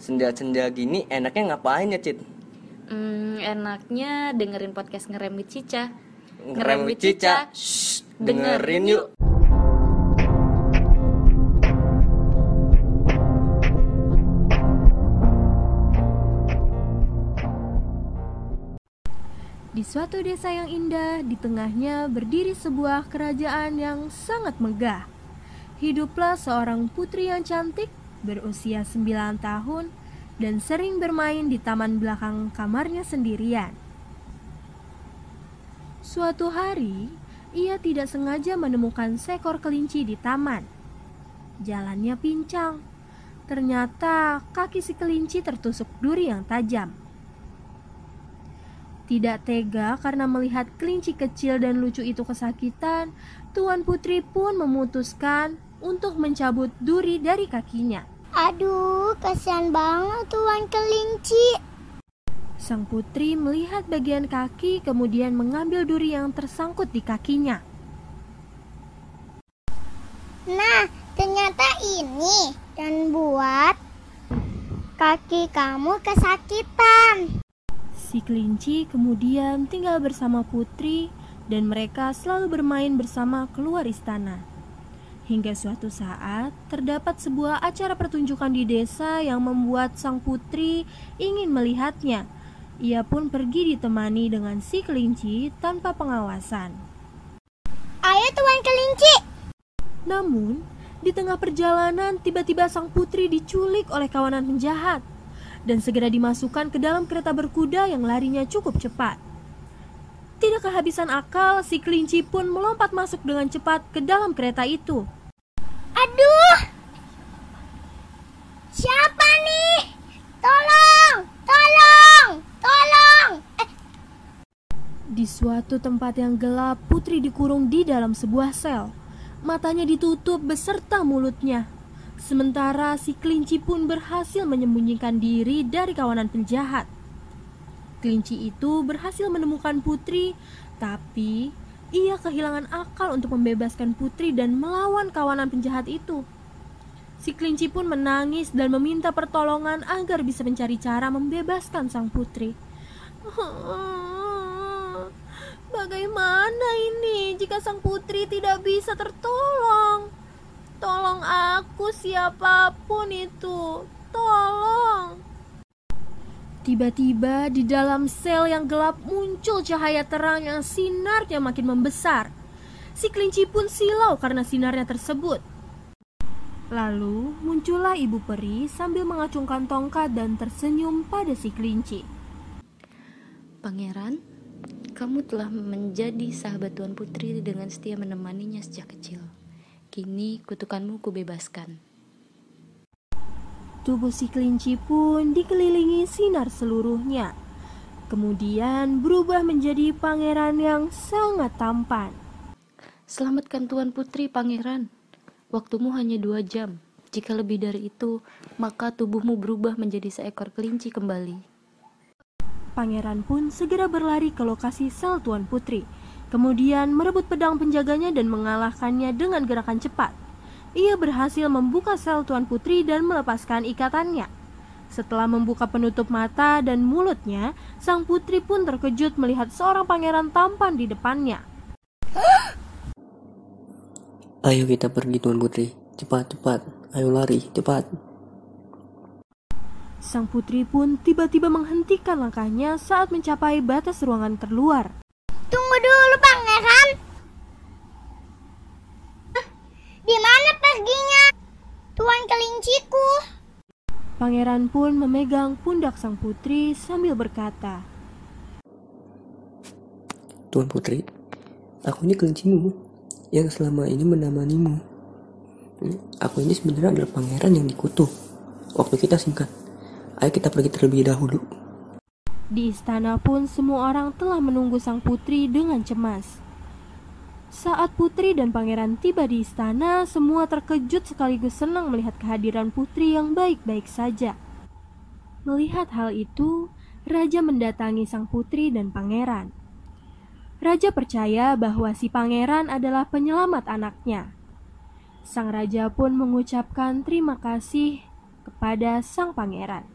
Senja-senja gini enaknya ngapain ya, Cit? Hmm, enaknya dengerin podcast ngerem with Cica. Ngerem with Cica. Shh, dengerin yuk. Di suatu desa yang indah, di tengahnya berdiri sebuah kerajaan yang sangat megah. Hiduplah seorang putri yang cantik, berusia 9 tahun, dan sering bermain di taman belakang kamarnya sendirian. Suatu hari, ia tidak sengaja menemukan seekor kelinci di taman. Jalannya pincang. Ternyata kaki si kelinci tertusuk duri yang tajam. Tidak tega karena melihat kelinci kecil dan lucu itu kesakitan, Tuan Putri pun memutuskan untuk mencabut duri dari kakinya. Aduh, kasihan banget tuan kelinci. Sang putri melihat bagian kaki kemudian mengambil duri yang tersangkut di kakinya. Nah, ternyata ini dan buat kaki kamu kesakitan. Si kelinci kemudian tinggal bersama putri dan mereka selalu bermain bersama keluar istana. Hingga suatu saat terdapat sebuah acara pertunjukan di desa yang membuat sang putri ingin melihatnya. Ia pun pergi ditemani dengan si kelinci tanpa pengawasan. Ayo tuan kelinci. Namun, di tengah perjalanan tiba-tiba sang putri diculik oleh kawanan penjahat dan segera dimasukkan ke dalam kereta berkuda yang larinya cukup cepat. Tidak kehabisan akal, si kelinci pun melompat masuk dengan cepat ke dalam kereta itu. Aduh. Siapa nih? Tolong, tolong, tolong. Eh, Di suatu tempat yang gelap, putri dikurung di dalam sebuah sel. Matanya ditutup beserta mulutnya. Sementara si kelinci pun berhasil menyembunyikan diri dari kawanan penjahat. Kelinci itu berhasil menemukan putri, tapi ia kehilangan akal untuk membebaskan putri dan melawan kawanan penjahat itu. Si kelinci pun menangis dan meminta pertolongan agar bisa mencari cara membebaskan sang putri. Bagaimana ini jika sang putri tidak bisa tertolong? Tolong aku siapa pun itu. Tolong. Tiba-tiba di dalam sel yang gelap muncul cahaya terang yang sinarnya makin membesar. Si kelinci pun silau karena sinarnya tersebut. Lalu muncullah ibu peri sambil mengacungkan tongkat dan tersenyum pada si kelinci. Pangeran, kamu telah menjadi sahabat Tuan Putri dengan setia menemaninya sejak kecil. Kini kutukanmu kubebaskan. Tubuh si kelinci pun dikelilingi sinar seluruhnya. Kemudian berubah menjadi pangeran yang sangat tampan. Selamatkan Tuan Putri, Pangeran. Waktumu hanya dua jam. Jika lebih dari itu, maka tubuhmu berubah menjadi seekor kelinci kembali. Pangeran pun segera berlari ke lokasi sel Tuan Putri. Kemudian merebut pedang penjaganya dan mengalahkannya dengan gerakan cepat. Ia berhasil membuka sel Tuan Putri dan melepaskan ikatannya. Setelah membuka penutup mata dan mulutnya, sang putri pun terkejut melihat seorang pangeran tampan di depannya. Ayo kita pergi Tuan Putri. Cepat, cepat. Ayo lari, cepat. Sang putri pun tiba-tiba menghentikan langkahnya saat mencapai batas ruangan terluar. tunggu dulu pangeran. Di mana perginya? Tuan kelinciku. Pangeran pun memegang pundak sang putri sambil berkata, Tuan Putri, aku ini kelincimu yang selama ini menemanimu. Hmm, Aku ini sebenarnya adalah pangeran yang dikutuk. Waktu kita singkat. Ayo kita pergi terlebih dahulu. Di istana pun semua orang telah menunggu sang putri dengan cemas. Saat putri dan pangeran tiba di istana, semua terkejut sekaligus senang melihat kehadiran putri yang baik-baik saja. Melihat hal itu, raja mendatangi sang putri dan pangeran. Raja percaya bahwa si pangeran adalah penyelamat anaknya. Sang raja pun mengucapkan terima kasih kepada sang pangeran.